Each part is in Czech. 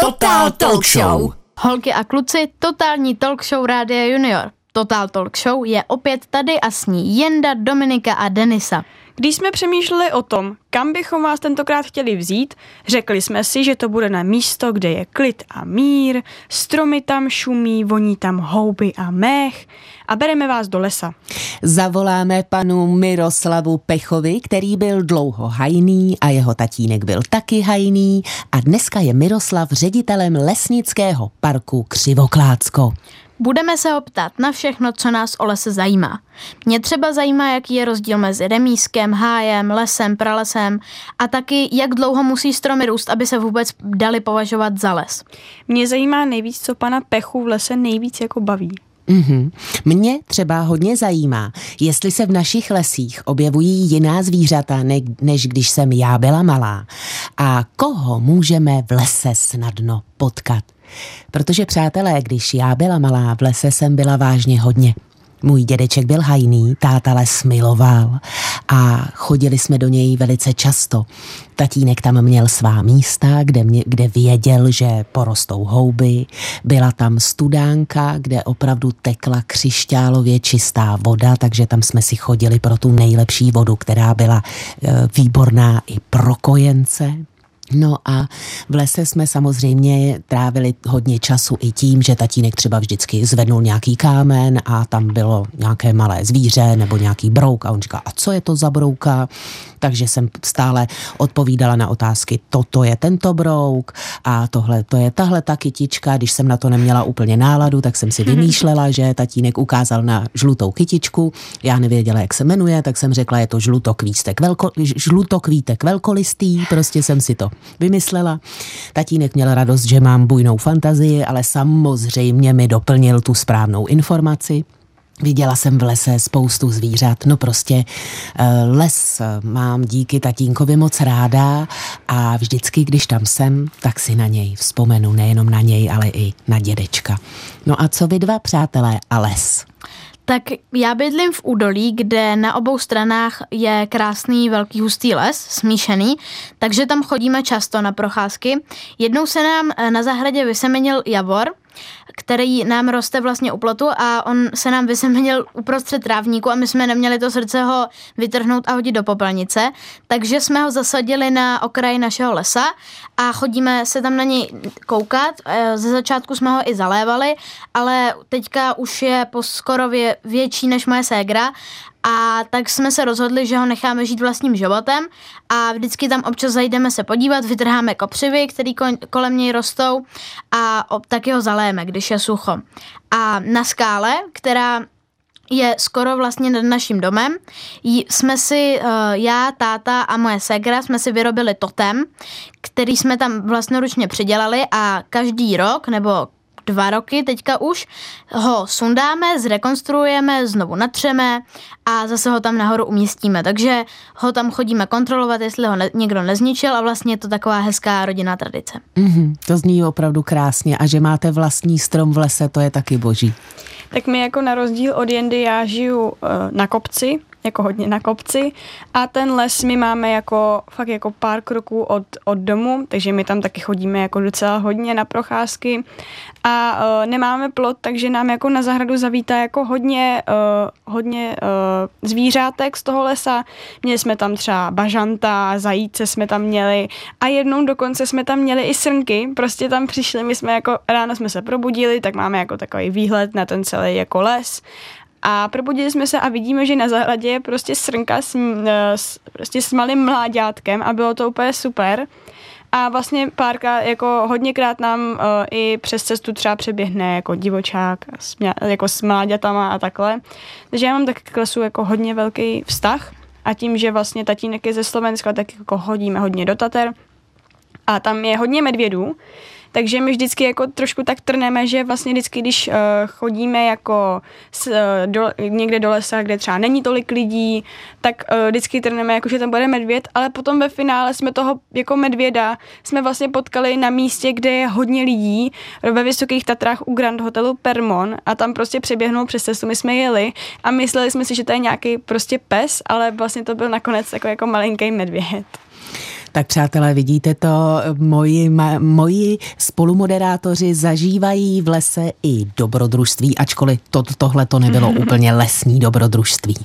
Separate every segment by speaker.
Speaker 1: Total Talk Show.
Speaker 2: Holky a kluci, totální talk show Rádia Junior. Total Talk Show je opět tady a sní Jenda, Dominika a Denisa.
Speaker 3: Když jsme přemýšleli o tom, kam bychom vás tentokrát chtěli vzít, řekli jsme si, že to bude na místo, kde je klid a mír, stromy tam šumí, voní tam houby a mech a bereme vás do lesa.
Speaker 1: Zavoláme panu Miroslavu Pechovi, který byl dlouho hajný a jeho tatínek byl taky hajný a dneska je Miroslav ředitelem lesnického parku Křivoklácko.
Speaker 2: Budeme se ho ptát na všechno, co nás o lese zajímá. Mě třeba zajímá, jaký je rozdíl mezi remískem, hájem, lesem, pralesem a taky, jak dlouho musí stromy růst, aby se vůbec dali považovat za les.
Speaker 3: Mě zajímá nejvíc, co pana Pechu v lese nejvíc jako baví.
Speaker 1: Mm-hmm. Mě třeba hodně zajímá, jestli se v našich lesích objevují jiná zvířata, ne- než když jsem já byla malá. A koho můžeme v lese snadno potkat? Protože přátelé, když já byla malá, v lese jsem byla vážně hodně. Můj dědeček byl hajný, táta les miloval a chodili jsme do něj velice často. Tatínek tam měl svá místa, kde, mě, kde věděl, že porostou houby. Byla tam studánka, kde opravdu tekla křišťálově čistá voda, takže tam jsme si chodili pro tu nejlepší vodu, která byla e, výborná i pro kojence, No a v lese jsme samozřejmě trávili hodně času i tím, že tatínek třeba vždycky zvednul nějaký kámen a tam bylo nějaké malé zvíře nebo nějaký brouk a on říká, a co je to za brouka? Takže jsem stále odpovídala na otázky, toto je tento brouk a tohle to je tahle ta kytička. Když jsem na to neměla úplně náladu, tak jsem si vymýšlela, že tatínek ukázal na žlutou kytičku. Já nevěděla, jak se jmenuje, tak jsem řekla, je to žlutokvítek, velko, žlutokvítek velkolistý, prostě jsem si to vymyslela. Tatínek měl radost, že mám bujnou fantazii, ale samozřejmě mi doplnil tu správnou informaci. Viděla jsem v lese spoustu zvířat, no prostě les mám díky tatínkovi moc ráda a vždycky, když tam jsem, tak si na něj vzpomenu, nejenom na něj, ale i na dědečka. No a co vy dva přátelé a les?
Speaker 2: Tak já bydlím v údolí, kde na obou stranách je krásný velký hustý les, smíšený, takže tam chodíme často na procházky. Jednou se nám na zahradě vysemenil javor, který nám roste vlastně u plotu a on se nám vysemenil uprostřed trávníku a my jsme neměli to srdce ho vytrhnout a hodit do popelnice, takže jsme ho zasadili na okraji našeho lesa a chodíme se tam na něj koukat. Ze začátku jsme ho i zalévali, ale teďka už je po skoro vě, větší než moje ségra a tak jsme se rozhodli, že ho necháme žít vlastním životem a vždycky tam občas zajdeme se podívat, vytrháme kopřivy, které kolem něj rostou a taky ho zaléme, když je sucho. A na skále, která je skoro vlastně nad naším domem. Jsme si, já, táta a moje segra, jsme si vyrobili totem, který jsme tam vlastnoručně přidělali a každý rok nebo dva roky teďka už, ho sundáme, zrekonstruujeme, znovu natřeme a zase ho tam nahoru umístíme. Takže ho tam chodíme kontrolovat, jestli ho ne, někdo nezničil a vlastně je to taková hezká rodinná tradice.
Speaker 1: Mm-hmm, to zní opravdu krásně a že máte vlastní strom v lese, to je taky boží.
Speaker 3: Tak my jako na rozdíl od Jendy, já žiju uh, na kopci, jako hodně na kopci. A ten les my máme jako fakt jako pár kroků od, od domu, takže my tam taky chodíme jako docela hodně na procházky. A uh, nemáme plot, takže nám jako na zahradu zavítá jako hodně, uh, hodně uh, zvířátek z toho lesa. Měli jsme tam třeba bažanta, zajíce jsme tam měli a jednou dokonce jsme tam měli i srnky, prostě tam přišli, my jsme jako ráno jsme se probudili, tak máme jako takový výhled na ten celý jako les a probudili jsme se a vidíme, že na zahradě je prostě srnka s, s, prostě s malým mláďátkem a bylo to úplně super. A vlastně párka, jako hodněkrát nám uh, i přes cestu třeba přeběhne jako divočák, jako s mláďatama a takhle. Takže já mám tak k lesu jako hodně velký vztah a tím, že vlastně tatínek je ze Slovenska, tak jako hodíme hodně do Tater a tam je hodně medvědů, takže my vždycky jako trošku tak trneme, že vlastně vždycky, když uh, chodíme jako s, uh, do, někde do lesa, kde třeba není tolik lidí, tak uh, vždycky trneme, jako že tam bude medvěd, ale potom ve finále jsme toho jako medvěda jsme vlastně potkali na místě, kde je hodně lidí, ve Vysokých Tatrách u Grand Hotelu Permon a tam prostě přeběhnul přes cestu, my jsme jeli a mysleli jsme si, že to je nějaký prostě pes, ale vlastně to byl nakonec jako, jako malinký medvěd.
Speaker 1: Tak přátelé, vidíte to, moji, moji spolumoderátoři zažívají v lese i dobrodružství, ačkoliv to, tohle to nebylo úplně lesní dobrodružství.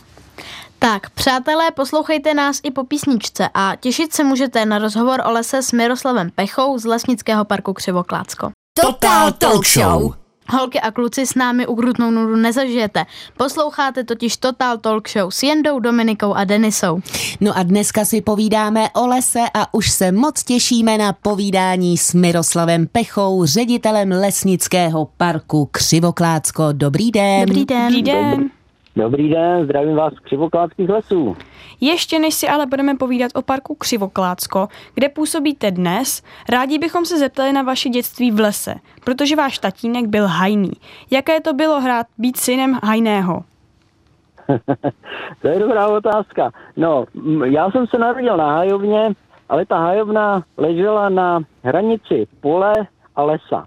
Speaker 2: Tak, přátelé, poslouchejte nás i po písničce a těšit se můžete na rozhovor o lese s Miroslavem Pechou z Lesnického parku Křivoklácko.
Speaker 1: Total Talk Show!
Speaker 2: Holky a kluci s námi ukrutnou nudu nezažijete. Posloucháte totiž Total Talk Show s Jendou, Dominikou a Denisou.
Speaker 1: No a dneska si povídáme o lese a už se moc těšíme na povídání s Miroslavem Pechou, ředitelem Lesnického parku Křivoklácko. Dobrý den.
Speaker 2: Dobrý den.
Speaker 3: Dobrý den.
Speaker 4: Dobrý den, zdravím vás z Křivokláckých lesů.
Speaker 3: Ještě než si ale budeme povídat o parku Křivoklácko, kde působíte dnes, rádi bychom se zeptali na vaše dětství v lese, protože váš tatínek byl hajný. Jaké to bylo hrát být synem hajného?
Speaker 4: to je dobrá otázka. No, já jsem se narodil na hajovně, ale ta hajovna ležela na hranici pole a lesa.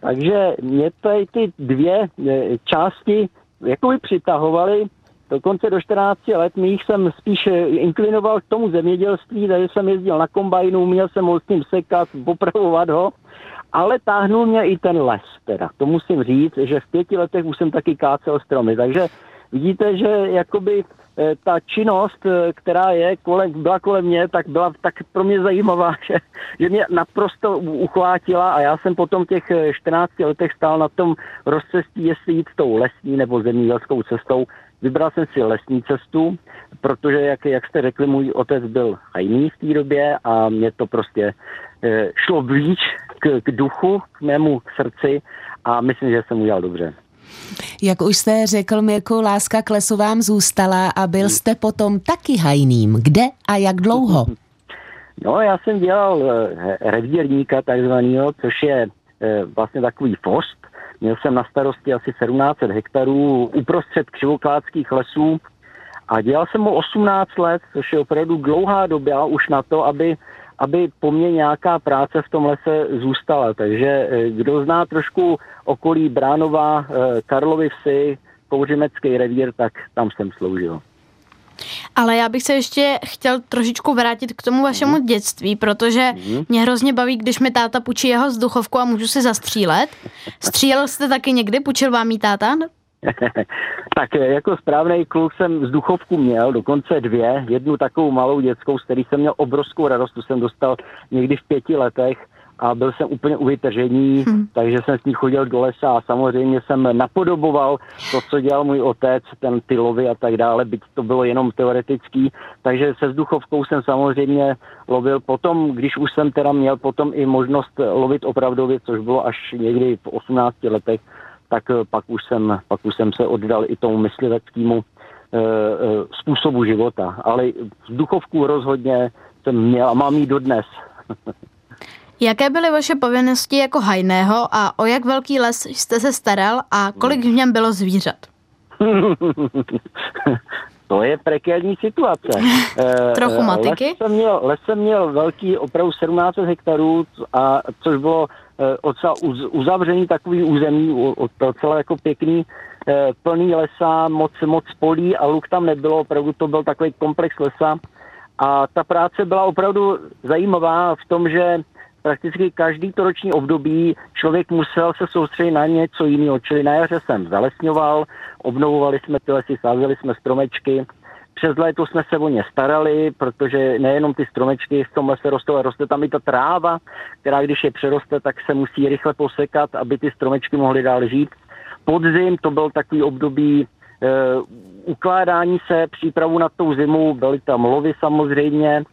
Speaker 4: Takže mě tady ty dvě e, části jako by přitahovali. Dokonce do 14 let mých jsem spíš eh, inklinoval k tomu zemědělství, takže jsem jezdil na kombajnu, měl jsem ho s tím sekat, popravovat ho, ale táhnul mě i ten les teda. To musím říct, že v pěti letech už jsem taky kácel stromy, takže vidíte, že jakoby ta činnost, eh, která je kolem, byla kolem mě, tak byla tak pro mě zajímavá, že, že mě naprosto uchvátila a já jsem potom těch 14 letech stál na tom rozcestí, jestli jít tou lesní nebo zemědělskou cestou. Vybral jsem si lesní cestu, protože, jak, jak jste řekli, můj otec byl hajný v té době a mě to prostě eh, šlo blíž k, k duchu, k mému k srdci a myslím, že jsem udělal dobře.
Speaker 1: Jak už jste řekl, Mirku, láska k lesu vám zůstala a byl jste potom taky hajným. Kde a jak dlouho?
Speaker 4: No, já jsem dělal eh, revírníka takzvanýho, což je eh, vlastně takový post. Měl jsem na starosti asi 1700 hektarů uprostřed křivokládských lesů a dělal jsem mu 18 let, což je opravdu dlouhá doba už na to, aby aby po mně nějaká práce v tom lese zůstala. Takže eh, kdo zná trošku okolí Bránova, eh, Karlovy vsi, Kouřimecký revír, tak tam jsem sloužil.
Speaker 2: Ale já bych se ještě chtěl trošičku vrátit k tomu vašemu mm. dětství, protože mm. mě hrozně baví, když mi táta půjčí jeho vzduchovku a můžu si zastřílet. Střílel jste taky někdy? Půjčil vám jí táta?
Speaker 4: tak eh, jako správný kluk jsem vzduchovku měl, dokonce dvě. Jednu takovou malou dětskou, s který jsem měl obrovskou radost, tu jsem dostal někdy v pěti letech a byl jsem úplně u vytržení, hmm. takže jsem s ní chodil do lesa a samozřejmě jsem napodoboval to, co dělal můj otec, ten ty lovy a tak dále, byť to bylo jenom teoretický, takže se vzduchovkou jsem samozřejmě lovil. Potom, když už jsem teda měl potom i možnost lovit opravdově, což bylo až někdy v 18 letech, tak eh, pak už jsem, pak už jsem se oddal i tomu mysliveckému e, e, způsobu života. Ale vzduchovku rozhodně jsem měl a mám ji dodnes.
Speaker 2: Jaké byly vaše povinnosti jako hajného a o jak velký les jste se staral a kolik v něm bylo zvířat?
Speaker 4: to je prekérní situace.
Speaker 2: Trochu matiky?
Speaker 4: Les jsem měl, les jsem měl velký, opravdu 17 hektarů, a což bylo docela uzavřený takový území, docela jako pěkný, eh, plný lesa, moc, moc polí a luk tam nebylo, opravdu to byl takový komplex lesa. A ta práce byla opravdu zajímavá v tom, že prakticky každý to roční období člověk musel se soustředit na něco jiného. Čili na jaře jsem zalesňoval, obnovovali jsme ty lesy, sázeli jsme stromečky, přes léto jsme se o ně starali, protože nejenom ty stromečky v tom lese rostou, ale roste tam i ta tráva, která když je přeroste, tak se musí rychle posekat, aby ty stromečky mohly dál žít. Podzim to byl takový období e, ukládání se, přípravu na tou zimu, byly tam lovy samozřejmě,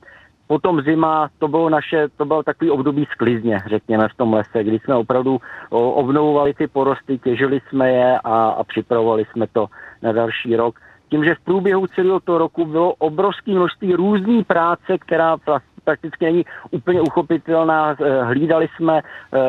Speaker 4: Potom zima, to bylo naše, to bylo takový období sklizně, řekněme, v tom lese, kdy jsme opravdu obnovovali ty porosty, těžili jsme je a, a připravovali jsme to na další rok tím, že v průběhu celého toho roku bylo obrovské množství různé práce, která prakticky není úplně uchopitelná. Eh, hlídali jsme eh,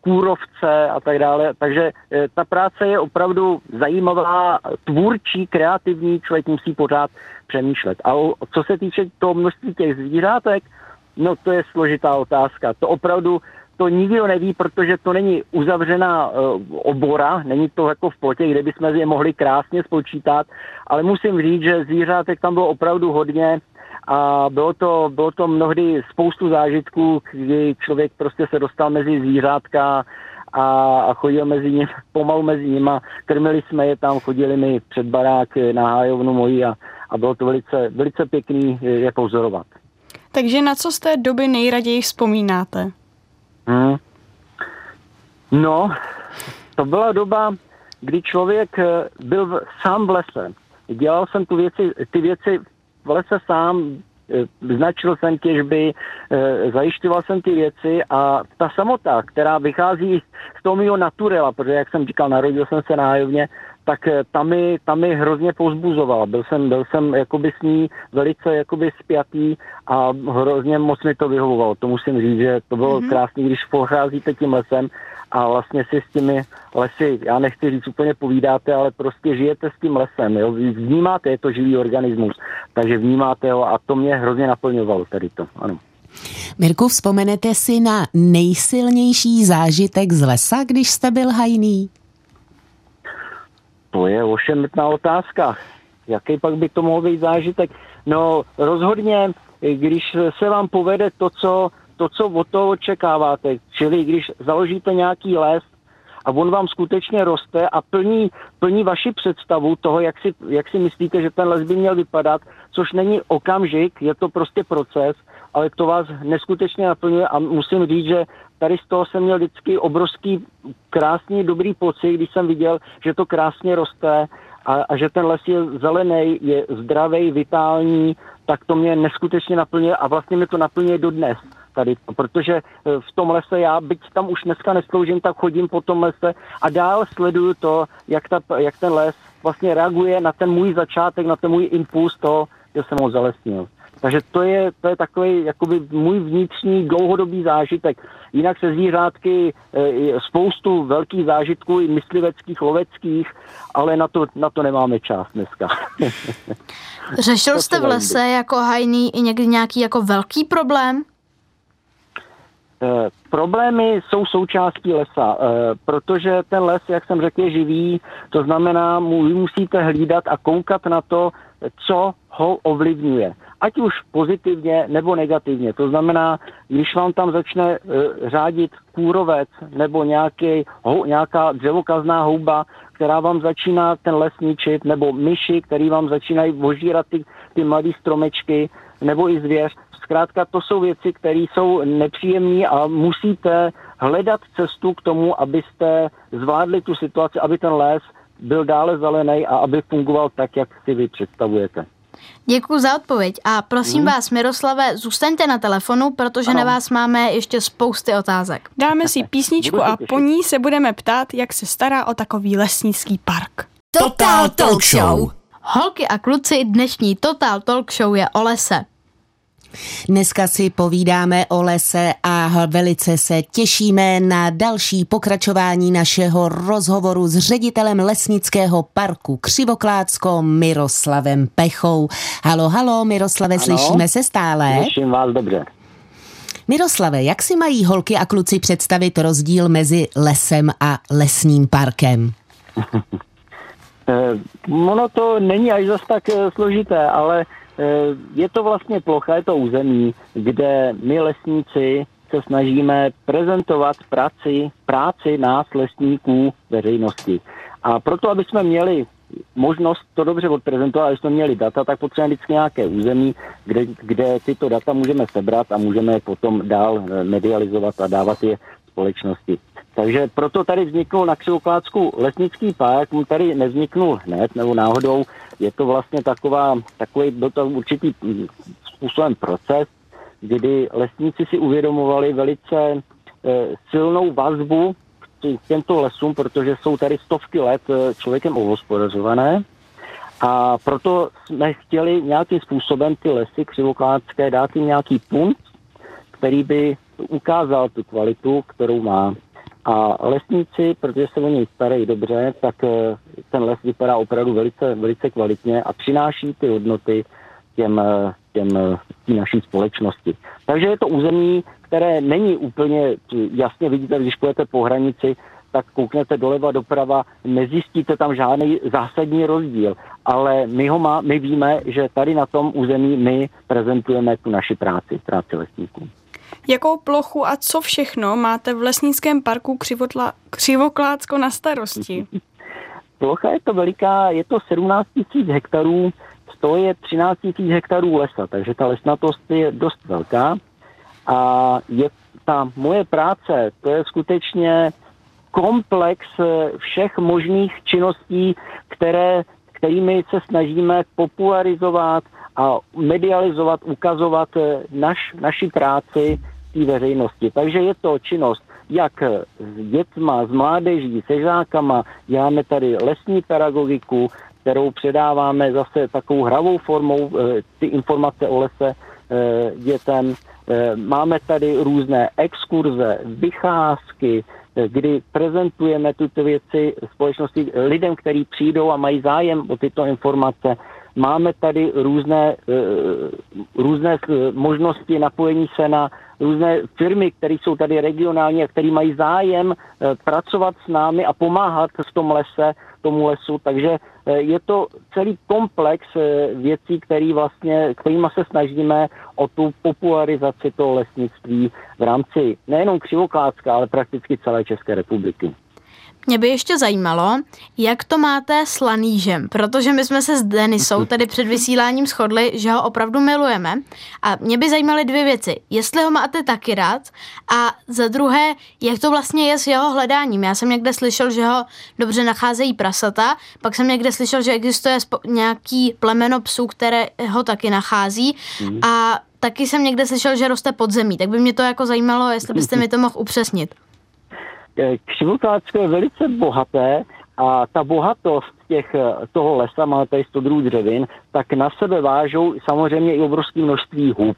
Speaker 4: kůrovce a tak dále. Takže eh, ta práce je opravdu zajímavá, tvůrčí, kreativní, člověk musí pořád přemýšlet. A co se týče toho množství těch zvířátek, no to je složitá otázka. To opravdu to nikdo neví, protože to není uzavřená uh, obora, není to jako v plotě, kde bychom je mohli krásně spočítat, ale musím říct, že zvířátek tam bylo opravdu hodně a bylo to, bylo to mnohdy spoustu zážitků, kdy člověk prostě se dostal mezi zvířátka a, a chodil mezi ním, pomalu mezi nima, krmili jsme je tam, chodili mi před barák na hájovnu moji a, a bylo to velice, velice pěkný je pozorovat.
Speaker 3: Takže na co z té doby nejraději vzpomínáte?
Speaker 4: Hmm. No, to byla doba, kdy člověk eh, byl v, sám v lese. Dělal jsem tu věci, ty věci v lese sám, eh, značil jsem těžby, eh, zajišťoval jsem ty věci a ta samota, která vychází z toho mého naturela, protože jak jsem říkal, narodil jsem se nájovně, tak tam mi, tam mi hrozně pozbuzoval. Byl jsem, byl jsem jakoby s ní velice jakoby spjatý a hrozně moc mi to vyhovovalo. To musím říct, že to bylo mm-hmm. krásné, když pocházíte tím lesem a vlastně si s těmi lesy, já nechci říct úplně povídáte, ale prostě žijete s tím lesem, jo? vnímáte, je to živý organismus, takže vnímáte ho a to mě hrozně naplňovalo tady to, ano.
Speaker 1: Mirku, vzpomenete si na nejsilnější zážitek z lesa, když jste byl hajný?
Speaker 4: To je ošemetná otázka. Jaký pak by to mohl být zážitek? No rozhodně, když se vám povede to, co to, co od toho očekáváte. Čili když založíte nějaký les a on vám skutečně roste a plní, plní vaši představu toho, jak si, jak si myslíte, že ten les by měl vypadat, což není okamžik, je to prostě proces, ale to vás neskutečně naplňuje a musím říct, že tady z toho jsem měl vždycky obrovský, krásný, dobrý pocit, když jsem viděl, že to krásně roste a, a že ten les je zelený, je zdravý, vitální, tak to mě neskutečně naplňuje a vlastně mě to naplňuje dodnes tady, protože eh, v tom lese já, byť tam už dneska nesloužím, tak chodím po tom lese a dál sleduju to, jak, ta, jak ten les vlastně reaguje na ten můj začátek, na ten můj impuls toho, že jsem ho zalesnil. Takže to je, to je takový jakoby můj vnitřní dlouhodobý zážitek. Jinak se zvířátky e, spoustu velkých zážitků, i mysliveckých, loveckých, ale na to, na to nemáme čas dneska.
Speaker 2: Řešil jste v lese jako hajný i někdy nějaký jako velký problém?
Speaker 4: Eh, problémy jsou součástí lesa, eh, protože ten les, jak jsem řekl, je živý, to znamená, vy musíte hlídat a koukat na to, co ho ovlivňuje. Ať už pozitivně nebo negativně. To znamená, když vám tam začne eh, řádit kůrovec nebo nějaký, nějaká dřevokazná houba, která vám začíná ten les ničit, nebo myši, který vám začínají ožírat ty, ty mladé stromečky, nebo i zvěř, Zkrátka to jsou věci, které jsou nepříjemné a musíte hledat cestu k tomu, abyste zvládli tu situaci, aby ten les byl dále zelený a aby fungoval tak, jak si vy představujete.
Speaker 2: Děkuji za odpověď a prosím hmm. vás, Miroslave, zůstaňte na telefonu, protože ano. na vás máme ještě spousty otázek.
Speaker 3: Dáme si písničku a po ní se budeme ptát, jak se stará o takový lesnický park.
Speaker 2: Total Talk Show! Holky a kluci, dnešní Total Talk Show je o lese.
Speaker 1: Dneska si povídáme o lese a velice se těšíme na další pokračování našeho rozhovoru s ředitelem lesnického parku Křivoklácko Miroslavem Pechou. Halo, halo, Miroslave, ano, slyšíme se stále?
Speaker 4: Slyším vás dobře.
Speaker 1: Miroslave, jak si mají holky a kluci představit rozdíl mezi lesem a lesním parkem?
Speaker 4: Eh, ono to není až zas tak eh, složité, ale je to vlastně plocha, je to území, kde my lesníci se snažíme prezentovat práci, práci nás lesníků veřejnosti. A proto, aby jsme měli možnost to dobře odprezentovat, aby jsme měli data, tak potřebujeme vždycky nějaké území, kde, kde tyto data můžeme sebrat a můžeme je potom dál eh, medializovat a dávat je společnosti. Takže proto tady vzniknul na Křivoklácku lesnický park, mu tady nevzniknul hned nebo náhodou, je to vlastně taková, takový, byl to určitý způsobem proces, kdy lesníci si uvědomovali velice e, silnou vazbu k těmto lesům, protože jsou tady stovky let e, člověkem ohospodařované. A proto jsme chtěli nějakým způsobem ty lesy křivokládské dát jim nějaký punkt, který by ukázal tu kvalitu, kterou má. A lesníci, protože se o něj starají dobře, tak eh, ten les vypadá opravdu velice, velice kvalitně a přináší ty hodnoty těm, eh, těm eh, tý naší společnosti. Takže je to území, které není úplně jasně vidíte, když půjdete po hranici, tak kouknete doleva doprava, nezjistíte tam žádný zásadní rozdíl. Ale my, ho má, my víme, že tady na tom území my prezentujeme tu naši práci, práci lesníků.
Speaker 3: Jakou plochu a co všechno máte v lesnickém parku Křivotla, Křivoklácko na starosti?
Speaker 4: Plocha je to veliká, je to 17 000 hektarů, z toho je 13 000 hektarů lesa, takže ta lesnatost je dost velká. A je ta moje práce, to je skutečně komplex všech možných činností, které, kterými se snažíme popularizovat a medializovat, ukazovat naš, naši práci té veřejnosti. Takže je to činnost jak s dětma, s mládeží, se žákama, děláme tady lesní pedagogiku, kterou předáváme zase takovou hravou formou eh, ty informace o lese eh, dětem. Eh, máme tady různé exkurze, vycházky, kdy prezentujeme tuto věci společnosti lidem, kteří přijdou a mají zájem o tyto informace. Máme tady různé, různé možnosti napojení se na různé firmy, které jsou tady regionální a které mají zájem pracovat s námi a pomáhat v tom lese, tomu lesu, takže Eh, je to celý komplex eh, věcí, který vlastně, kterýma se snažíme o tu popularizaci toho lesnictví v rámci nejenom Křivoklácka, ale prakticky celé České republiky.
Speaker 2: Mě by ještě zajímalo, jak to máte s Lanížem, protože my jsme se s Denisou tady před vysíláním shodli, že ho opravdu milujeme a mě by zajímaly dvě věci. Jestli ho máte taky rád a za druhé, jak to vlastně je s jeho hledáním. Já jsem někde slyšel, že ho dobře nacházejí prasata, pak jsem někde slyšel, že existuje nějaký plemeno psů, které ho taky nachází mhm. a taky jsem někde slyšel, že roste pod zemí, tak by mě to jako zajímalo, jestli byste mi to mohl upřesnit.
Speaker 4: Eh, Křivokácko je velice bohaté a ta bohatost těch, eh, toho lesa, má tady 100 druhů dřevin, tak na sebe vážou samozřejmě i obrovské množství hub.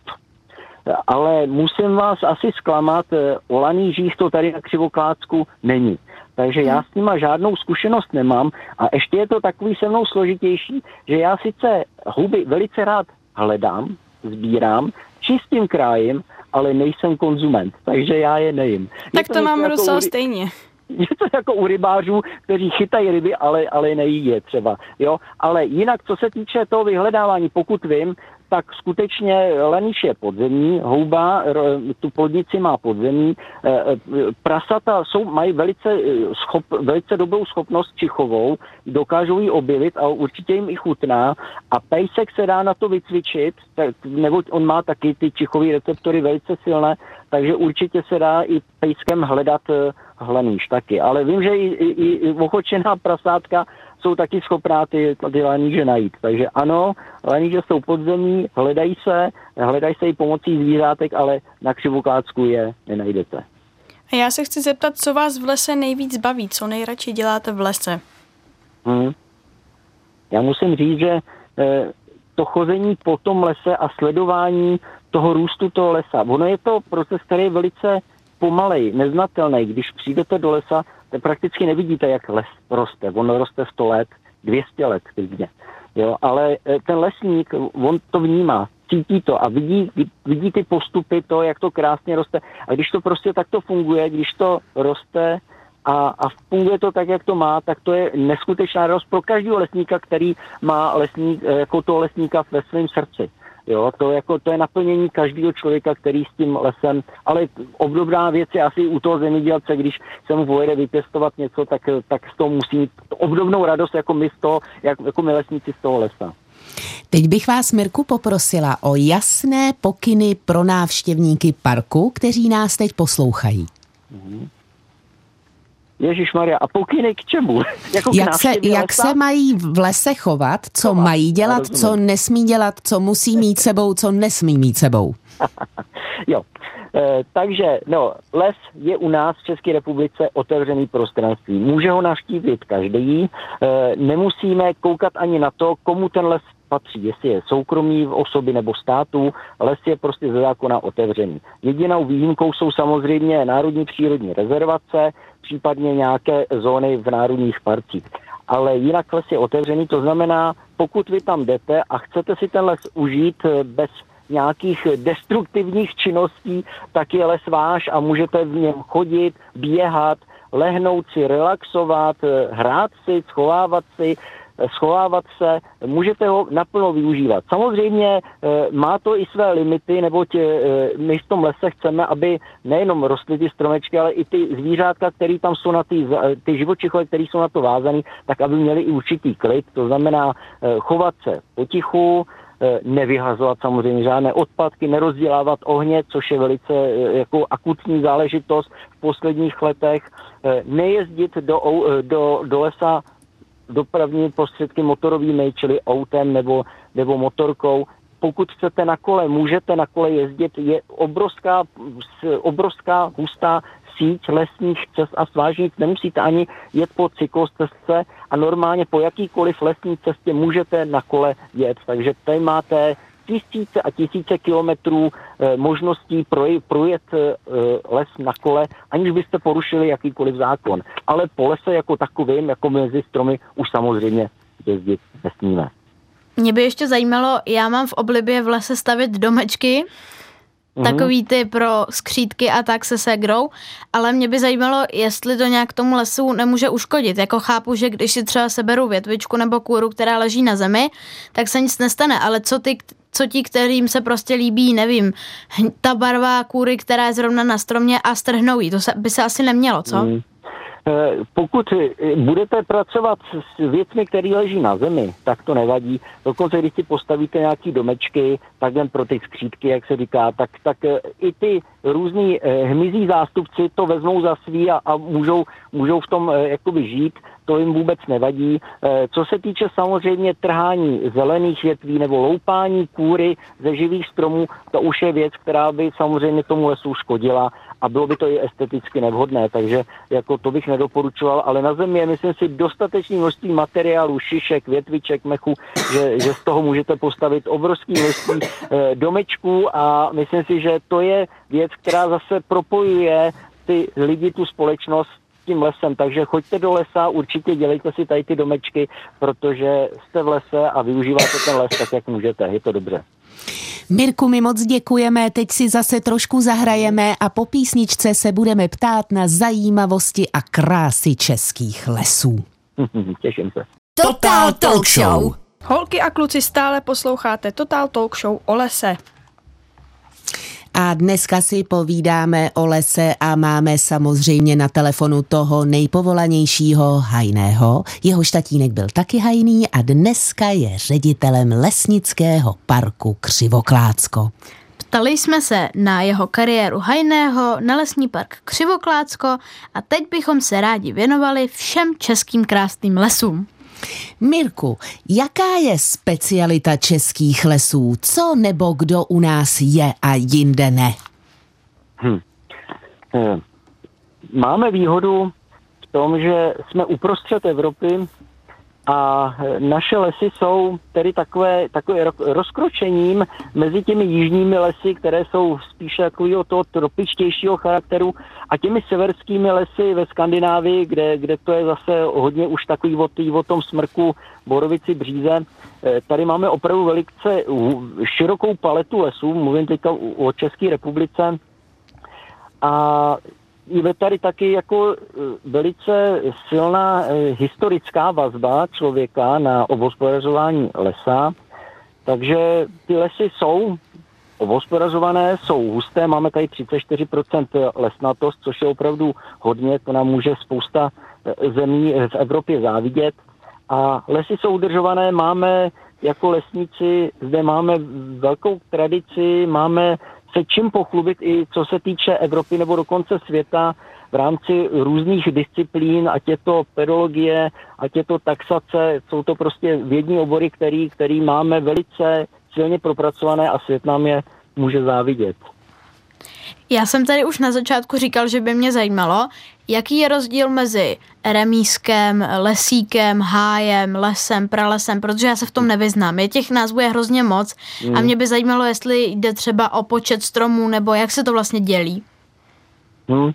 Speaker 4: Eh, ale musím vás asi zklamat, o lanížích to tady na Křivoklácku není. Takže já s nima žádnou zkušenost nemám a ještě je to takový se mnou složitější, že já sice huby velice rád hledám, sbírám, čistým krájem, ale nejsem konzument, takže já je nejím.
Speaker 3: Tak to, to mám jako Rusel stejně.
Speaker 4: Je to jako u rybářů, kteří chytají ryby, ale, ale nejí je třeba. Jo? Ale jinak, co se týče toho vyhledávání, pokud vím, tak skutečně leniš je podzemní, houba tu podnici má podzemní, e, e, prasata jsou, mají velice, e, schop, velice dobrou schopnost čichovou, dokážou ji objevit a určitě jim i chutná a pejsek se dá na to vycvičit, tak, nebo on má taky ty čichové receptory velice silné, takže určitě se dá i pejskem hledat hleníš taky. Ale vím, že i, i, i ochočená prasátka jsou taky schopná ty, ty laníže najít. Takže ano, laníže jsou podzemí, hledají se, hledají se i pomocí zvířátek, ale na křivokácku je nenajdete.
Speaker 3: A já se chci zeptat, co vás v lese nejvíc baví, co nejradši děláte v lese?
Speaker 4: Hmm. Já musím říct, že eh, to chození po tom lese a sledování toho růstu toho lesa, ono je to proces, který je velice pomalej, neznatelný. Když přijdete do lesa, prakticky nevidíte, jak les roste. On roste 100 let, 200 let klidně. Jo, ale eh, ten lesník, on to vnímá, cítí to a vidí, vidí ty postupy, to, jak to krásně roste. A když to prostě takto funguje, když to roste a, a funguje to tak, jak to má, tak to je neskutečná radost pro každého lesníka, který má lesník, eh, jako toho lesníka ve svém srdci. Jo, to, jako, to je naplnění každého člověka, který s tím lesem, ale obdobná věc je asi u toho zemědělce, když se mu pojede vypěstovat něco, tak, tak z toho musí mít obdobnou radost, jako my z toho, jak, jako my lesníci z toho lesa.
Speaker 1: Teď bych vás, Mirku, poprosila o jasné pokyny pro návštěvníky parku, kteří nás teď poslouchají. Mm-hmm.
Speaker 4: Ježíš Maria, a pokyny k čemu?
Speaker 1: jako jak se, jak se mají v lese chovat, co chovat, mají dělat, co nesmí dělat, co musí mít sebou, co nesmí mít sebou?
Speaker 4: jo, takže no, les je u nás v České republice otevřený prostranství. Může ho navštívit každý, e, nemusíme koukat ani na to, komu ten les patří, jestli je soukromý v osoby nebo státu, les je prostě ze zákona otevřený. Jedinou výjimkou jsou samozřejmě národní přírodní rezervace, případně nějaké zóny v národních parcích. Ale jinak les je otevřený, to znamená, pokud vy tam jdete a chcete si ten les užít eh, bez nějakých destruktivních činností, tak je les váš a můžete v něm chodit, běhat lehnout si, relaxovat, hrát si, schovávat si, schovávat se, můžete ho naplno využívat. Samozřejmě má to i své limity, neboť my v tom lese chceme, aby nejenom rostly ty stromečky, ale i ty zvířátka, které tam jsou na ty, ty živočichové, které jsou na to vázané, tak aby měli i určitý klid, to znamená chovat se potichu, Eh, nevyhazovat samozřejmě žádné odpadky, nerozdělávat ohně, což je velice eh, jako akutní záležitost v posledních letech, eh, nejezdit do, do, do lesa dopravní prostředky motorovými, čili autem nebo, nebo motorkou. Pokud chcete na kole, můžete na kole jezdit, je obrovská, obrovská hustá síť lesních cest a svážnic. Nemusíte ani jet po cyklostezce a normálně po jakýkoliv lesní cestě můžete na kole jet. Takže tady máte tisíce a tisíce kilometrů e, možností proj, projet e, les na kole, aniž byste porušili jakýkoliv zákon. Ale po lese jako takovým, jako mezi stromy, už samozřejmě jezdit nesmíme.
Speaker 2: Mě by ještě zajímalo, já mám v oblibě v lese stavit domečky, mm-hmm. takový ty pro skřídky a tak se segrou, ale mě by zajímalo, jestli to nějak tomu lesu nemůže uškodit. Jako chápu, že když si třeba seberu větvičku nebo kůru, která leží na zemi, tak se nic nestane, ale co ty, co ti, kterým se prostě líbí, nevím, ta barva kůry, která je zrovna na stromě a strhnou jí, to se, by se asi nemělo, co? Mm.
Speaker 4: Eh, pokud eh, budete pracovat s věcmi, které leží na zemi, tak to nevadí. Dokonce, když si postavíte nějaký domečky, tak jen pro ty skřídky, jak se říká, tak, tak eh, i ty různý hmyzí zástupci to vezmou za svý a, a můžou, můžou v tom jakoby žít to jim vůbec nevadí. Co se týče samozřejmě trhání zelených větví nebo loupání kůry ze živých stromů, to už je věc, která by samozřejmě tomu lesu škodila a bylo by to i esteticky nevhodné, takže jako to bych nedoporučoval, ale na zemi je, myslím si, dostatečný množství materiálu, šišek, větviček, mechu, že, že z toho můžete postavit obrovský množství e, domečků a myslím si, že to je věc, která zase propojuje ty lidi, tu společnost tím lesem, takže choďte do lesa, určitě dělejte si tady ty domečky, protože jste v lese a využíváte ten les tak, jak můžete, je to dobře.
Speaker 1: Mirku, my moc děkujeme, teď si zase trošku zahrajeme a po písničce se budeme ptát na zajímavosti a krásy českých lesů.
Speaker 4: Těším se.
Speaker 1: Total Talk Show.
Speaker 3: Holky a kluci stále posloucháte Total Talk Show o lese.
Speaker 1: A dneska si povídáme o lese a máme samozřejmě na telefonu toho nejpovolanějšího hajného. Jeho štatínek byl taky hajný a dneska je ředitelem lesnického parku Křivoklácko.
Speaker 2: Ptali jsme se na jeho kariéru hajného, na lesní park Křivoklácko a teď bychom se rádi věnovali všem českým krásným lesům.
Speaker 1: Mirku, jaká je specialita českých lesů? Co nebo kdo u nás je a jinde ne? Hm.
Speaker 4: Eh, máme výhodu v tom, že jsme uprostřed Evropy a naše lesy jsou tedy takové, takové rozkročením mezi těmi jižními lesy, které jsou spíše takového toho tropičtějšího charakteru a těmi severskými lesy ve Skandinávii, kde, kde to je zase hodně už takový o, tý, o tom smrku Borovici bříze. Eh, tady máme opravdu velice širokou paletu lesů, mluvím teďka o České republice, a je tady taky jako e, velice silná e, historická vazba člověka na obhospodařování lesa, takže ty lesy jsou obhospodařované, jsou husté, máme tady 34% lesnatost, což je opravdu hodně, to nám může spousta e, zemí v Evropě závidět. A lesy jsou udržované, máme jako lesníci, zde máme velkou tradici, máme se čím pochlubit i co se týče Evropy nebo dokonce světa v rámci různých disciplín, ať je to pedologie, ať je to taxace, jsou to prostě vědní obory, který, který máme velice silně propracované a svět nám je může závidět.
Speaker 2: Já jsem tady už na začátku říkal, že by mě zajímalo, jaký je rozdíl mezi remískem, lesíkem, hájem, lesem, pralesem, protože já se v tom nevyznám. Je těch názvů je hrozně moc mm. a mě by zajímalo, jestli jde třeba o počet stromů nebo jak se to vlastně dělí.
Speaker 4: Hmm.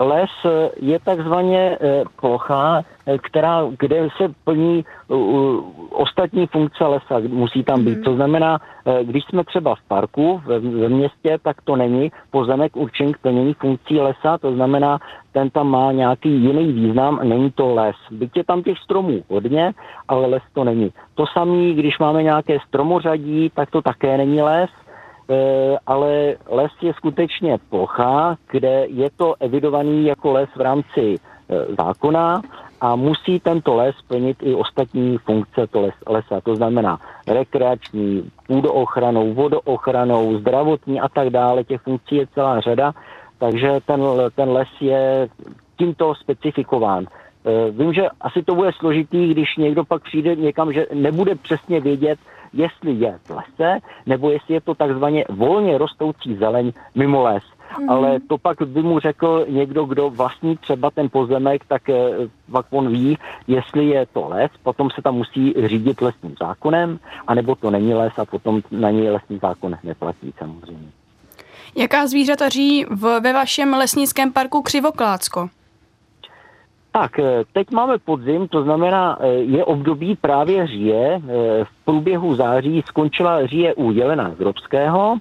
Speaker 4: Les je takzvaně plocha, která, kde se plní ostatní funkce lesa, musí tam být. Mm. To znamená, když jsme třeba v parku, ve, městě, tak to není pozemek určený k plnění funkcí lesa, to znamená, ten tam má nějaký jiný význam, není to les. Byť je tam těch stromů hodně, ale les to není. To samé, když máme nějaké stromořadí, tak to také není les, ale les je skutečně plocha, kde je to evidovaný jako les v rámci e, zákona a musí tento les plnit i ostatní funkce to les, lesa. To znamená rekreační, půdoochranou, vodoochranou, zdravotní a tak dále. Těch funkcí je celá řada takže ten, ten les je tímto specifikován. E, vím, že asi to bude složitý, když někdo pak přijde někam, že nebude přesně vědět, jestli je v lese, nebo jestli je to takzvaně volně rostoucí zeleň mimo les. Mm. Ale to pak by mu řekl někdo, kdo vlastní třeba ten pozemek, tak e, pak on ví, jestli je to les, potom se tam musí řídit lesním zákonem, anebo to není les a potom na něj lesní zákon neplatí samozřejmě.
Speaker 3: Jaká zvířata žijí v, ve vašem lesnickém parku Křivoklácko?
Speaker 4: Tak, eh, teď máme podzim, to znamená, eh, je období právě říje. Eh, v průběhu září skončila říje u jelena Grobského.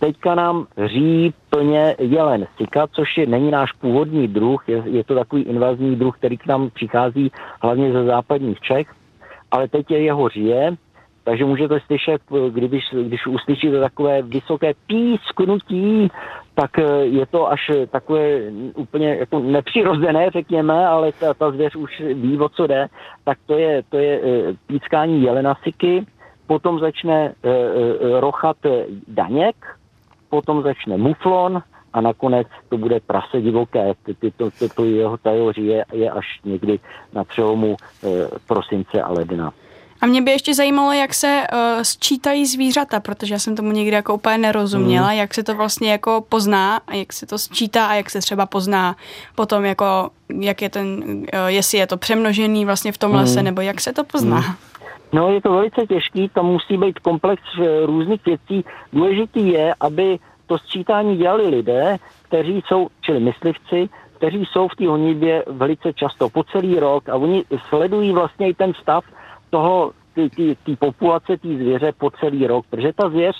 Speaker 4: Teďka nám ří plně jelen sika, což je, není náš původní druh, je, je to takový invazní druh, který k nám přichází hlavně ze západních Čech, ale teď je jeho říje. Takže můžete slyšet, když, když uslyšíte takové vysoké písknutí, tak eh, je to až takové úplně jako nepřirozené, řekněme, ale ta, ta zvěř už ví, o co jde, tak to je, to je eh, pískání jelenasiky, potom začne uh, rochat daněk, potom začne muflon a nakonec to bude prase divoké. To, to, to, to jeho tajoří je, je až někdy na přelomu prosince a ledna.
Speaker 3: A mě by ještě zajímalo, jak se uh, sčítají zvířata, protože já jsem tomu někdy jako úplně nerozuměla, mm. jak se to vlastně jako pozná a jak se to sčítá a jak se třeba pozná potom jako, jak je ten, uh, jestli je to přemnožený vlastně v tom mm. lese, nebo jak se to pozná. Mm.
Speaker 4: No je to velice těžký, tam musí být komplex eh, různých věcí. Důležitý je, aby to sčítání dělali lidé, kteří jsou, čili myslivci, kteří jsou v té honitbě velice často po celý rok a oni sledují vlastně i ten stav toho, té populace, té zvěře po celý rok, protože ta zvěř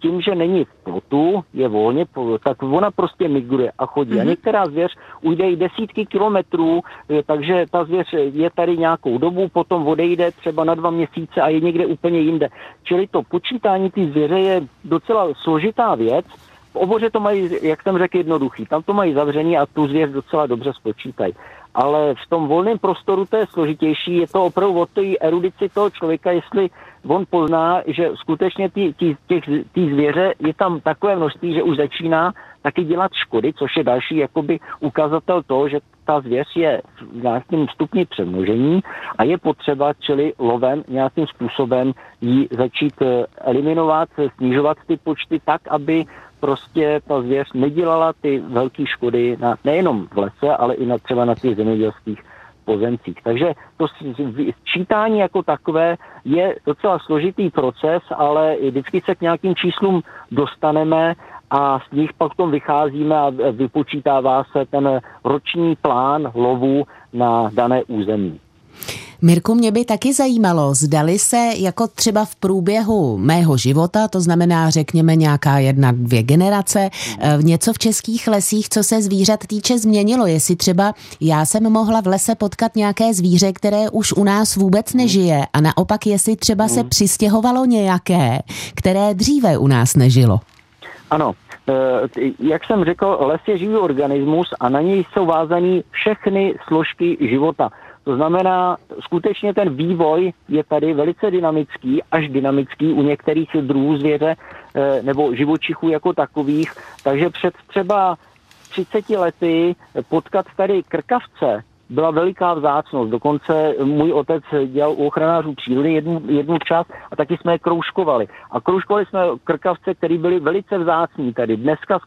Speaker 4: tím, že není v plotu, je volně, tak ona prostě migruje a chodí. Mm-hmm. A mhm. některá zvěř ujde i desítky kilometrů, takže ta zvěř je tady nějakou dobu, potom odejde třeba na dva měsíce a je někde úplně jinde. Čili to počítání té zvěře je docela složitá věc. V oboře to mají, jak jsem řekl, jednoduchý. Tam to mají zavření a tu zvěř docela dobře spočítají ale v tom volném prostoru to je složitější. Je to opravdu o té erudici toho člověka, jestli on pozná, že skutečně ty, ty, těch, ty zvěře je tam takové množství, že už začíná taky dělat škody, což je další jakoby ukazatel toho, že ta zvěř je v nějakém stupni přemnožení a je potřeba, čili lovem nějakým způsobem ji začít eh, eliminovat, snižovat ty počty tak, aby prostě ta zvěř nedělala ty velké škody na, nejenom v lese, ale i na třeba na těch zemědělských pozemcích. Takže to sčítání jako takové je docela složitý proces, ale vždycky se k nějakým číslům dostaneme a z nich pak tom vycházíme a vypočítává se ten roční plán lovu na dané území.
Speaker 1: Mirku, mě by taky zajímalo, zdali se jako třeba v průběhu mého života, to znamená řekněme nějaká jedna, dvě generace, eh, něco v českých lesích, co se zvířat týče, změnilo. Jestli třeba já jsem mohla v lese potkat nějaké zvíře, které už u nás vůbec nežije a naopak jestli třeba se hmm. přistěhovalo nějaké, které dříve u nás nežilo.
Speaker 4: Ano, eh, jak jsem řekl, les je živý organismus a na něj jsou vázaný všechny složky života. To znamená, skutečně ten vývoj je tady velice dynamický, až dynamický u některých druhů zvěře eh, nebo živočichů jako takových. Takže před třeba 30 lety potkat tady krkavce byla veliká vzácnost. Dokonce můj otec dělal u ochranářů přírody jednu, jednu část a taky jsme je kroužkovali. A kroužkovali jsme krkavce, které byly velice vzácní tady. Dneska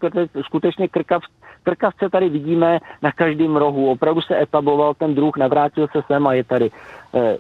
Speaker 4: skutečně krkav, Trkavce tady vidíme na každém rohu. Opravdu se etabloval ten druh, navrátil se sem a je tady. E,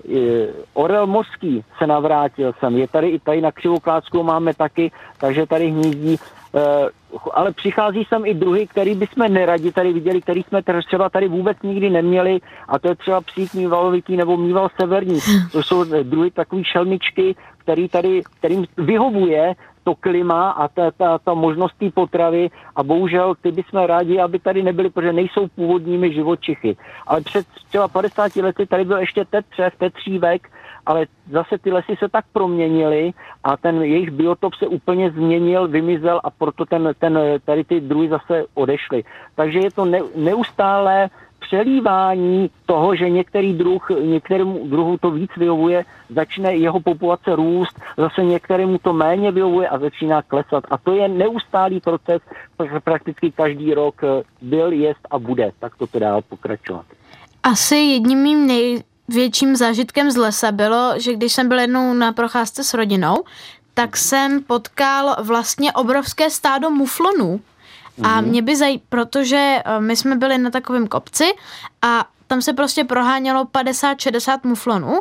Speaker 4: orel mořský se navrátil sem. Je tady i tady na Křivoklácku máme taky, takže tady hnízdí Eh, ale přichází sem i druhy, který bychom neradi tady viděli, který jsme třeba tady vůbec nikdy neměli a to je třeba psík mývalovitý nebo mýval severní. To jsou druhy takové šelmičky, který tady, kterým vyhovuje to klima a ta, ta, ta možnost té potravy a bohužel ty bychom rádi, aby tady nebyly, protože nejsou původními živočichy. Ale před třeba 50 lety tady byl ještě tetřev, tetřívek, ale zase ty lesy se tak proměnily a ten jejich biotop se úplně změnil, vymizel a proto ten, ten, tady ty druhy zase odešly. Takže je to ne, neustále přelívání toho, že některý druh, některému druhu to víc vyhovuje, začne jeho populace růst, zase některému to méně vyhovuje a začíná klesat. A to je neustálý proces, prakticky každý rok byl, jest a bude. Tak to dál pokračovat.
Speaker 2: Asi jedním mým nej, větším zážitkem z lesa bylo, že když jsem byl jednou na procházce s rodinou, tak jsem potkal vlastně obrovské stádo muflonů. A mhm. mě by zaj... protože eh, my jsme byli na takovém kopci a tam se prostě prohánělo 50-60 muflonů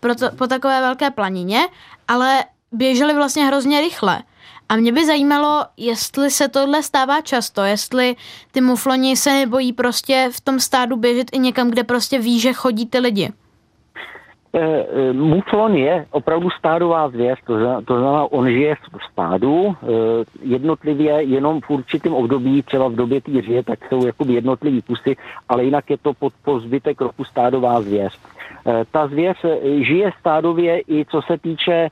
Speaker 2: to, po takové velké planině, ale běželi vlastně hrozně rychle. A mě by zajímalo, jestli se tohle stává často, jestli ty mufloni se nebojí prostě v tom stádu běžet i někam, kde prostě ví, že chodí ty lidi.
Speaker 4: Eh, eh, muflon je opravdu stádová zvěř, to znamená, to znamená, on žije v stádu, eh, jednotlivě jenom v určitém období, třeba v době týře, tak jsou jakoby jednotlivý kusy, ale jinak je to pod, po zbytek roku stádová zvěř. Ta zvěř žije stádově i co se týče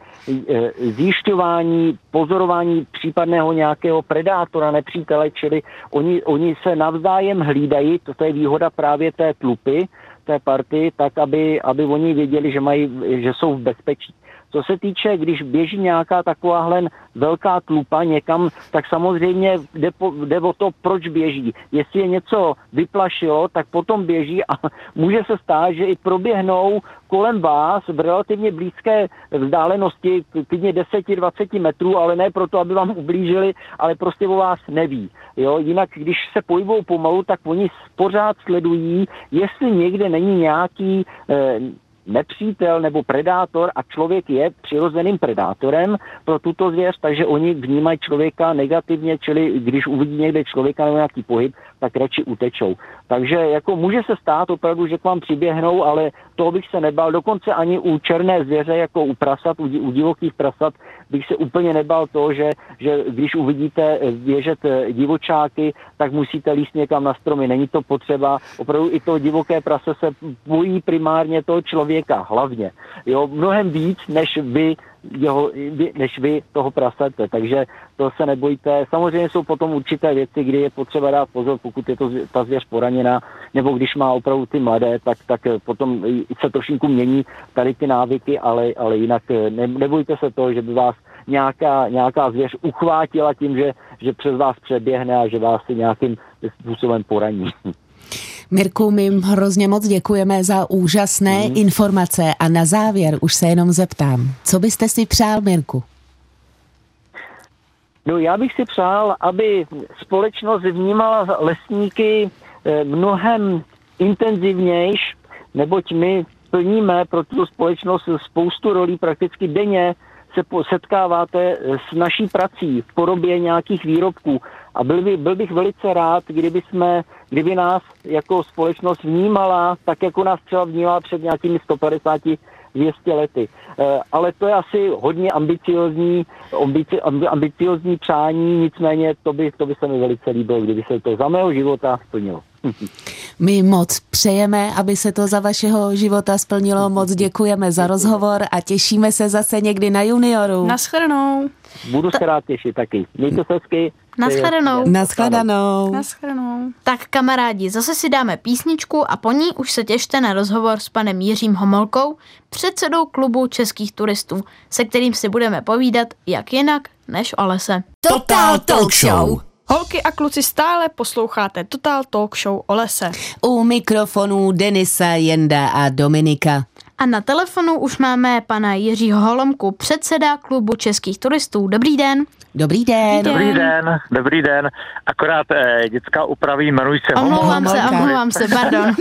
Speaker 4: zjišťování, pozorování případného nějakého predátora, nepřítele, čili oni, oni se navzájem hlídají, to je výhoda právě té tlupy, té party, tak aby, aby oni věděli, že, mají, že jsou v bezpečí. Co se týče, když běží nějaká takováhle velká tlupa někam, tak samozřejmě jde, po, jde o to, proč běží. Jestli je něco vyplašilo, tak potom běží a může se stát, že i proběhnou kolem vás v relativně blízké vzdálenosti, klidně 10-20 metrů, ale ne proto, aby vám ublížili, ale prostě o vás neví. Jo? Jinak, když se pohybují pomalu, tak oni pořád sledují, jestli někde není nějaký eh, nepřítel nebo predátor a člověk je přirozeným predátorem pro tuto zvěř, takže oni vnímají člověka negativně, čili když uvidí někde člověka nebo nějaký pohyb, tak radši utečou. Takže jako může se stát opravdu, že k vám přiběhnou, ale toho bych se nebal. Dokonce ani u černé zvěře, jako u prasat, u, divokých prasat, bych se úplně nebal to, že, že když uvidíte běžet divočáky, tak musíte líst někam na stromy. Není to potřeba. Opravdu i to divoké prase se bojí primárně toho člověka, hlavně. Jo, mnohem víc, než vy jeho, než vy toho prasete. Takže to se nebojte. Samozřejmě jsou potom určité věci, kdy je potřeba dát pozor, pokud je to ta zvěř poraněná, nebo když má opravdu ty mladé, tak, tak potom se trošinku mění tady ty návyky, ale, ale jinak ne, nebojte se toho, že by vás nějaká, nějaká zvěř uchvátila tím, že, že přes vás přeběhne a že vás si nějakým způsobem poraní.
Speaker 1: Mirku, my hrozně moc děkujeme za úžasné mm. informace a na závěr už se jenom zeptám, co byste si přál, Mirku?
Speaker 4: No já bych si přál, aby společnost vnímala lesníky eh, mnohem intenzivnějš, neboť my plníme pro tu společnost spoustu rolí prakticky denně se setkáváte s naší prací v podobě nějakých výrobků. A byl, by, byl bych velice rád, kdyby, jsme, kdyby nás jako společnost vnímala, tak jako nás třeba vnímala před nějakými 150 200 lety. Eh, ale to je asi hodně ambiciozní, ambici, ambiciozní přání, nicméně to by, to by se mi velice líbilo, kdyby se to za mého života splnilo.
Speaker 1: My moc přejeme, aby se to za vašeho života splnilo. Moc děkujeme za rozhovor a těšíme se zase někdy na junioru.
Speaker 3: Naschledanou.
Speaker 4: Budu se rád těšit taky. Mějte se hezky.
Speaker 2: Naschledanou.
Speaker 1: Naschledanou.
Speaker 3: Naschledanou.
Speaker 2: Tak kamarádi, zase si dáme písničku a po ní už se těšte na rozhovor s panem Jiřím Homolkou, předsedou klubu českých turistů, se kterým si budeme povídat jak jinak než o lese.
Speaker 1: Total Talk Show.
Speaker 3: Holky a kluci stále posloucháte Total Talk Show o lese.
Speaker 1: U mikrofonů Denisa, Jenda a Dominika.
Speaker 2: A na telefonu už máme pana Jiřího Holomku, předseda klubu českých turistů. Dobrý den.
Speaker 1: Dobrý den.
Speaker 5: Dobrý den, dobrý den. Akorát eh, dětská upraví, jmenuji se
Speaker 2: Omlouvám se, omlouvám se, pardon.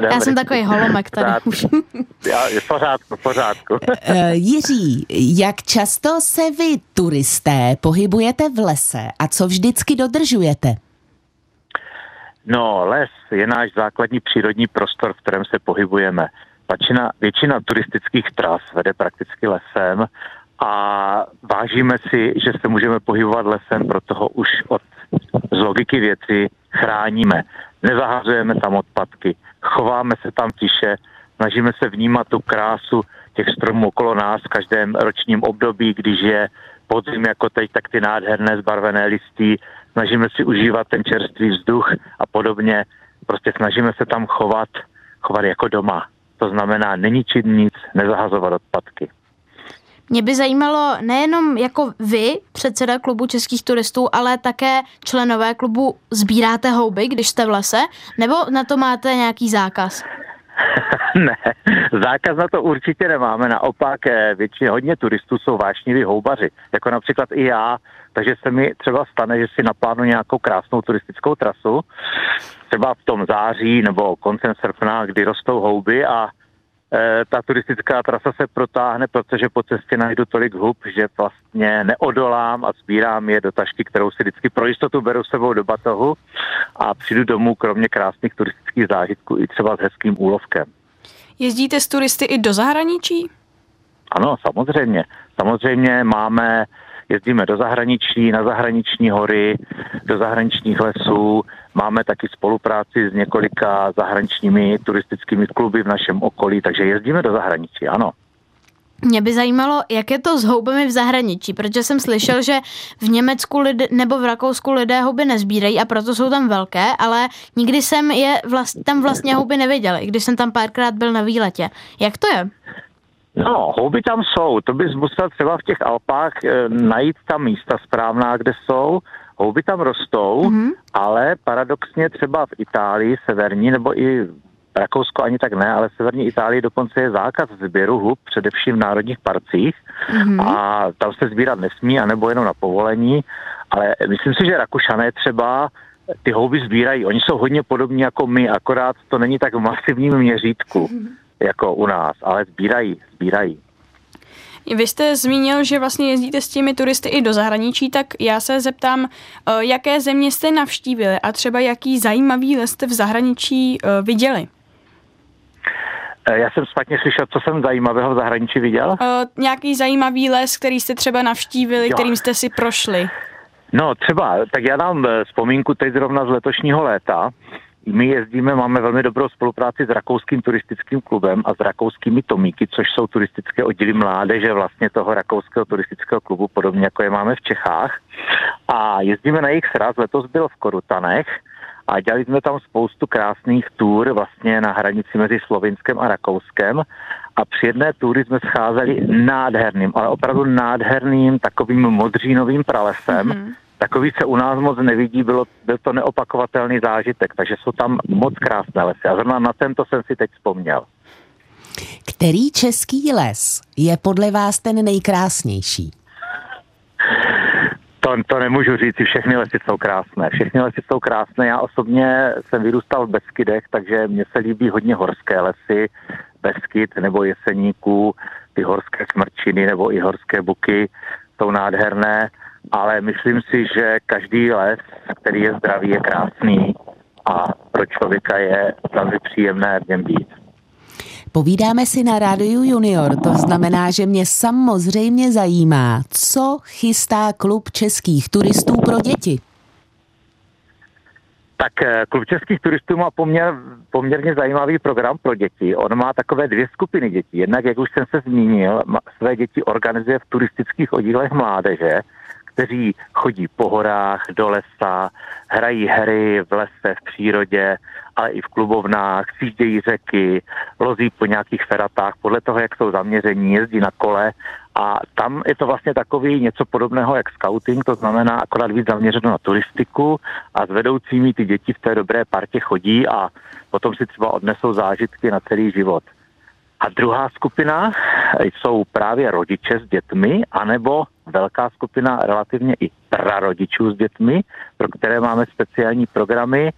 Speaker 2: Já jsem takový holomek tady už.
Speaker 5: Já, je v pořádku, v pořádku.
Speaker 1: Uh, Jiří, jak často se vy, turisté, pohybujete v lese a co vždycky dodržujete?
Speaker 5: No, les je náš základní přírodní prostor, v kterém se pohybujeme. Většina, většina turistických tras vede prakticky lesem a vážíme si, že se můžeme pohybovat lesem, proto ho už od z logiky věci chráníme. Nezahazujeme tam odpadky, chováme se tam tiše, snažíme se vnímat tu krásu těch stromů okolo nás v každém ročním období, když je podzim jako teď, tak ty nádherné zbarvené listí, snažíme si užívat ten čerstvý vzduch a podobně. Prostě snažíme se tam chovat, chovat jako doma. To znamená neničit nic, nezahazovat odpadky.
Speaker 2: Mě by zajímalo nejenom jako vy, předseda klubu českých turistů, ale také členové klubu sbíráte houby, když jste v lese, nebo na to máte nějaký zákaz?
Speaker 5: ne, zákaz na to určitě nemáme, naopak eh, většině hodně turistů jsou vášniví houbaři, jako například i já, takže se mi třeba stane, že si naplánu nějakou krásnou turistickou trasu, třeba v tom září nebo koncem srpna, kdy rostou houby a ta turistická trasa se protáhne, protože po cestě najdu tolik hub, že vlastně neodolám a sbírám je do tašky, kterou si vždycky pro jistotu beru sebou do batohu a přijdu domů kromě krásných turistických zážitků i třeba s hezkým úlovkem.
Speaker 3: Jezdíte s turisty i do zahraničí?
Speaker 5: Ano, samozřejmě. Samozřejmě máme jezdíme do zahraničí, na zahraniční hory, do zahraničních lesů, máme taky spolupráci s několika zahraničními turistickými kluby v našem okolí, takže jezdíme do zahraničí, ano.
Speaker 2: Mě by zajímalo, jak je to s houbami v zahraničí, protože jsem slyšel, že v Německu lid, nebo v Rakousku lidé houby nezbírají a proto jsou tam velké, ale nikdy jsem je vlast, tam vlastně houby neviděl, když jsem tam párkrát byl na výletě. Jak to je?
Speaker 5: No, houby tam jsou. To bys musel třeba v těch Alpách e, najít ta místa správná, kde jsou. Houby tam rostou, mm-hmm. ale paradoxně třeba v Itálii, severní, nebo i Rakousko ani tak ne, ale v severní Itálii dokonce je zákaz sběru hub, především v národních parcích mm-hmm. a tam se sbírat nesmí, anebo jenom na povolení, ale myslím si, že Rakušané třeba ty houby sbírají. Oni jsou hodně podobní jako my, akorát to není tak v masivním měřítku. Mm-hmm jako u nás, ale sbírají, sbírají.
Speaker 3: Vy jste zmínil, že vlastně jezdíte s těmi turisty i do zahraničí, tak já se zeptám, eh, jaké země jste navštívili a třeba jaký zajímavý les jste v zahraničí eh, viděli?
Speaker 5: Eh, já jsem špatně slyšel, co jsem zajímavého v zahraničí viděl. Uh,
Speaker 3: nějaký zajímavý les, který jste třeba navštívili, jo. kterým jste si prošli.
Speaker 5: No třeba, tak já dám vzpomínku teď zrovna z letošního léta. My jezdíme, máme velmi dobrou spolupráci s rakouským turistickým klubem a s rakouskými tomíky, což jsou turistické oddíly mládeže vlastně toho rakouského turistického klubu, podobně jako je máme v Čechách. A jezdíme na jejich sraz, letos byl v Korutanech a dělali jsme tam spoustu krásných tour vlastně na hranici mezi Slovinskem a Rakouskem. A při jedné tury jsme scházeli nádherným, ale opravdu nádherným takovým modřínovým pralesem, mm-hmm Takový se u nás moc nevidí, bylo, byl to neopakovatelný zážitek, takže jsou tam moc krásné lesy. A zrovna na tento jsem si teď vzpomněl.
Speaker 1: Který český les je podle vás ten nejkrásnější?
Speaker 5: To, to nemůžu říct, všechny lesy jsou krásné. Všechny lesy jsou krásné. Já osobně jsem vyrůstal v Beskydech, takže mně se líbí hodně horské lesy, Beskyt nebo Jeseníků, ty horské smrčiny nebo i horské buky jsou nádherné ale myslím si, že každý les, který je zdravý, je krásný a pro člověka je velmi příjemné v něm být.
Speaker 1: Povídáme si na Rádiu Junior, to znamená, že mě samozřejmě zajímá, co chystá klub českých turistů pro děti.
Speaker 5: Tak eh, klub českých turistů má poměr, poměrně zajímavý program pro děti. On má takové dvě skupiny dětí. Jednak, jak už jsem se zmínil, své děti organizuje v turistických oddílech mládeže, kteří chodí po horách, do lesa, hrají hry v lese, v přírodě, ale i v klubovnách, sjíždějí řeky, lozí po nějakých feratách, podle toho, jak jsou zaměření, jezdí na kole a tam je to vlastně takový něco podobného jak scouting, to znamená akorát víc zaměřeno na turistiku a s vedoucími ty děti v té dobré partě chodí a potom si třeba odnesou zážitky na celý život. A druhá skupina jsou právě rodiče s dětmi, anebo velká skupina relativně i prarodičů s dětmi, pro které máme speciální programy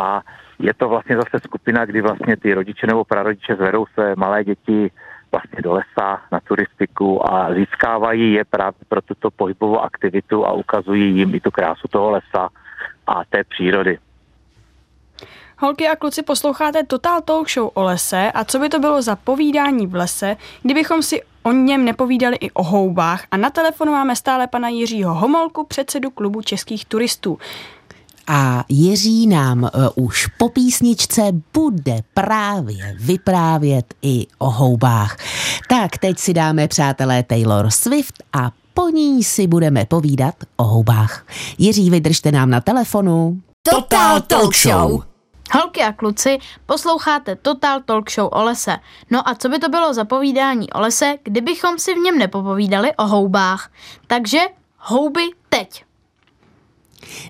Speaker 5: a je to vlastně zase skupina, kdy vlastně ty rodiče nebo prarodiče zvedou své malé děti vlastně do lesa na turistiku a získávají je právě pro tuto pohybovou aktivitu a ukazují jim i tu krásu toho lesa a té přírody.
Speaker 3: Holky a kluci, posloucháte Total Talk Show o lese a co by to bylo za povídání v lese, kdybychom si o něm nepovídali i o houbách a na telefonu máme stále pana Jiřího Homolku, předsedu klubu českých turistů.
Speaker 1: A Jiří nám uh, už po písničce bude právě vyprávět i o houbách. Tak teď si dáme, přátelé, Taylor Swift a po ní si budeme povídat o houbách. Jiří, vydržte nám na telefonu.
Speaker 2: Total Talk Show. Holky a kluci, posloucháte Total Talk Show o lese. No a co by to bylo za povídání o lese, kdybychom si v něm nepopovídali o houbách? Takže houby teď.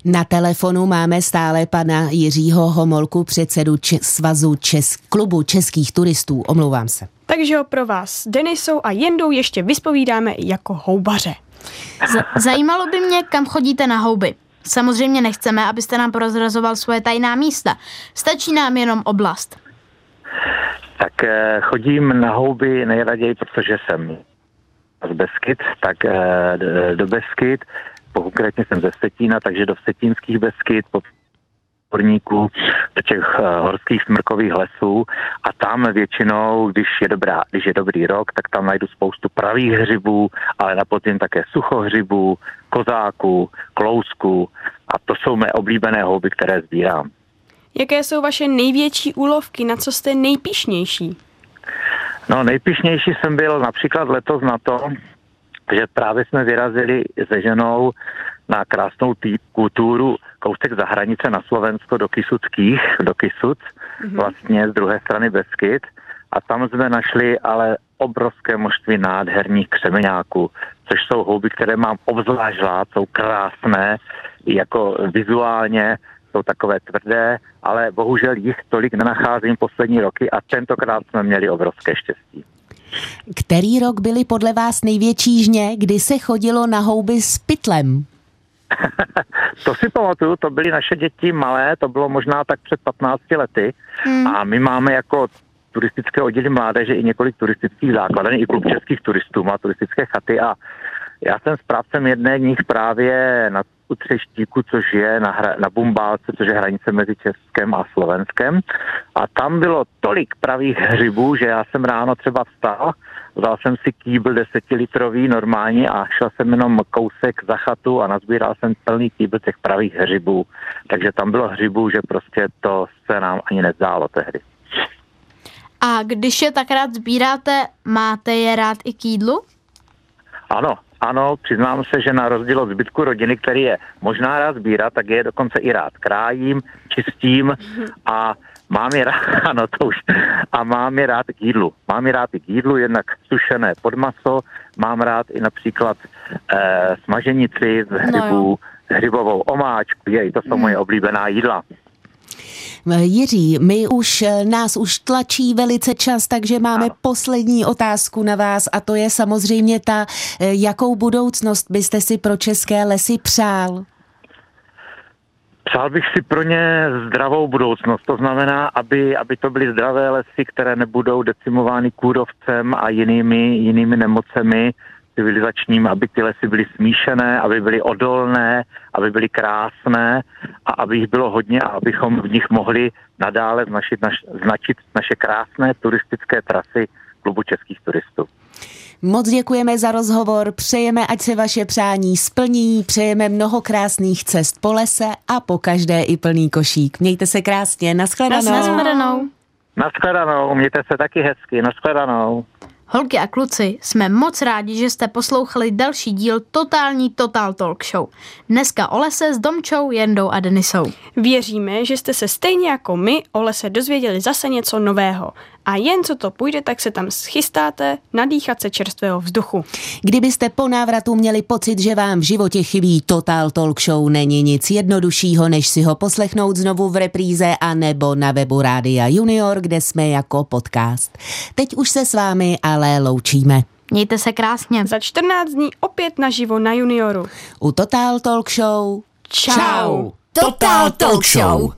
Speaker 1: Na telefonu máme stále pana Jiřího Homolku, předsedu Č- svazu Čes- klubu českých turistů. Omlouvám se.
Speaker 3: Takže ho pro vás Denisou a Jendou ještě vyspovídáme jako houbaře.
Speaker 2: Z- zajímalo by mě, kam chodíte na houby. Samozřejmě nechceme, abyste nám prozrazoval svoje tajná místa. Stačí nám jenom oblast.
Speaker 5: Tak eh, chodím na houby nejraději, protože jsem z Beskyt, tak eh, do Beskyt, konkrétně jsem ze Vsetína, takže do Vsetínských Beskyt, po horníků, do těch eh, horských smrkových lesů a tam většinou, když je, dobrá, když je dobrý rok, tak tam najdu spoustu pravých hřibů, ale na podzim také suchohřibů, kozáků, klousků a to jsou mé oblíbené houby, které sbírám.
Speaker 3: Jaké jsou vaše největší úlovky, na co jste nejpišnější?
Speaker 5: No nejpišnější jsem byl například letos na to, že právě jsme vyrazili se ženou na krásnou tý, kulturu kousek za hranice na Slovensko do Kisuckých, do Kisuc, mm-hmm. vlastně z druhé strany Beskyt. A tam jsme našli ale obrovské množství nádherných křemeňáků, což jsou houby, které mám obzvlášť rád, jsou krásné, jako vizuálně, jsou takové tvrdé, ale bohužel jich tolik nenacházím poslední roky a tentokrát jsme měli obrovské štěstí.
Speaker 1: Který rok byly podle vás největší žně, kdy se chodilo na houby s pytlem?
Speaker 5: to si pamatuju, to byly naše děti malé, to bylo možná tak před 15 lety hmm. a my máme jako turistické odděly mládeže i několik turistických základen, i klub českých turistů má turistické chaty a já jsem správcem jedné z nich právě na Utřeštíku, což je na, hra, na Bumbálce, což je hranice mezi Českem a Slovenskem. A tam bylo tolik pravých hřibů, že já jsem ráno třeba vstal, vzal jsem si kýbl desetilitrový normálně a šel jsem jenom kousek za chatu a nazbíral jsem plný kýbl těch pravých hřibů. Takže tam bylo hřibů, že prostě to se nám ani nezdálo tehdy.
Speaker 2: A když je tak rád sbíráte, máte je rád i k jídlu?
Speaker 5: Ano, ano, přiznám se, že na rozdíl od zbytku rodiny, který je možná rád sbírat, tak je dokonce i rád krájím, čistím a mám je rád, ano to už, a mám je rád k jídlu. Mám je rád i k jídlu, jednak sušené pod maso, mám rád i například eh, smaženici z hřibů, no hřibovou omáčku, jej, to jsou hmm. moje oblíbená jídla.
Speaker 1: Jiří, my už, nás už tlačí velice čas, takže máme ano. poslední otázku na vás a to je samozřejmě ta, jakou budoucnost byste si pro české lesy přál?
Speaker 5: Přál bych si pro ně zdravou budoucnost. To znamená, aby, aby to byly zdravé lesy, které nebudou decimovány kůrovcem a jinými, jinými nemocemi, civilizačním, aby ty lesy byly smíšené, aby byly odolné, aby byly krásné a aby jich bylo hodně a abychom v nich mohli nadále značit, naš, značit naše krásné turistické trasy klubu českých turistů.
Speaker 1: Moc děkujeme za rozhovor, přejeme, ať se vaše přání splní, přejeme mnoho krásných cest po lese a po každé i plný košík. Mějte se krásně, nashledanou.
Speaker 2: Nashledanou.
Speaker 5: Nashledanou, mějte se taky hezky, nashledanou.
Speaker 2: Holky a kluci, jsme moc rádi, že jste poslouchali další díl Totální Total Talk Show. Dneska o lese s Domčou, Jendou a Denisou.
Speaker 3: Věříme, že jste se stejně jako my o lese dozvěděli zase něco nového. A jen co to půjde, tak se tam schystáte nadýchat se čerstvého vzduchu.
Speaker 1: Kdybyste po návratu měli pocit, že vám v životě chybí Total Talk Show, není nic jednoduššího, než si ho poslechnout znovu v repríze a nebo na webu Rádia Junior, kde jsme jako podcast. Teď už se s vámi ale loučíme.
Speaker 2: Mějte se krásně.
Speaker 3: Za 14 dní opět naživo na Junioru.
Speaker 1: U Total Talk Show.
Speaker 3: Čau.
Speaker 6: Total Talk Show.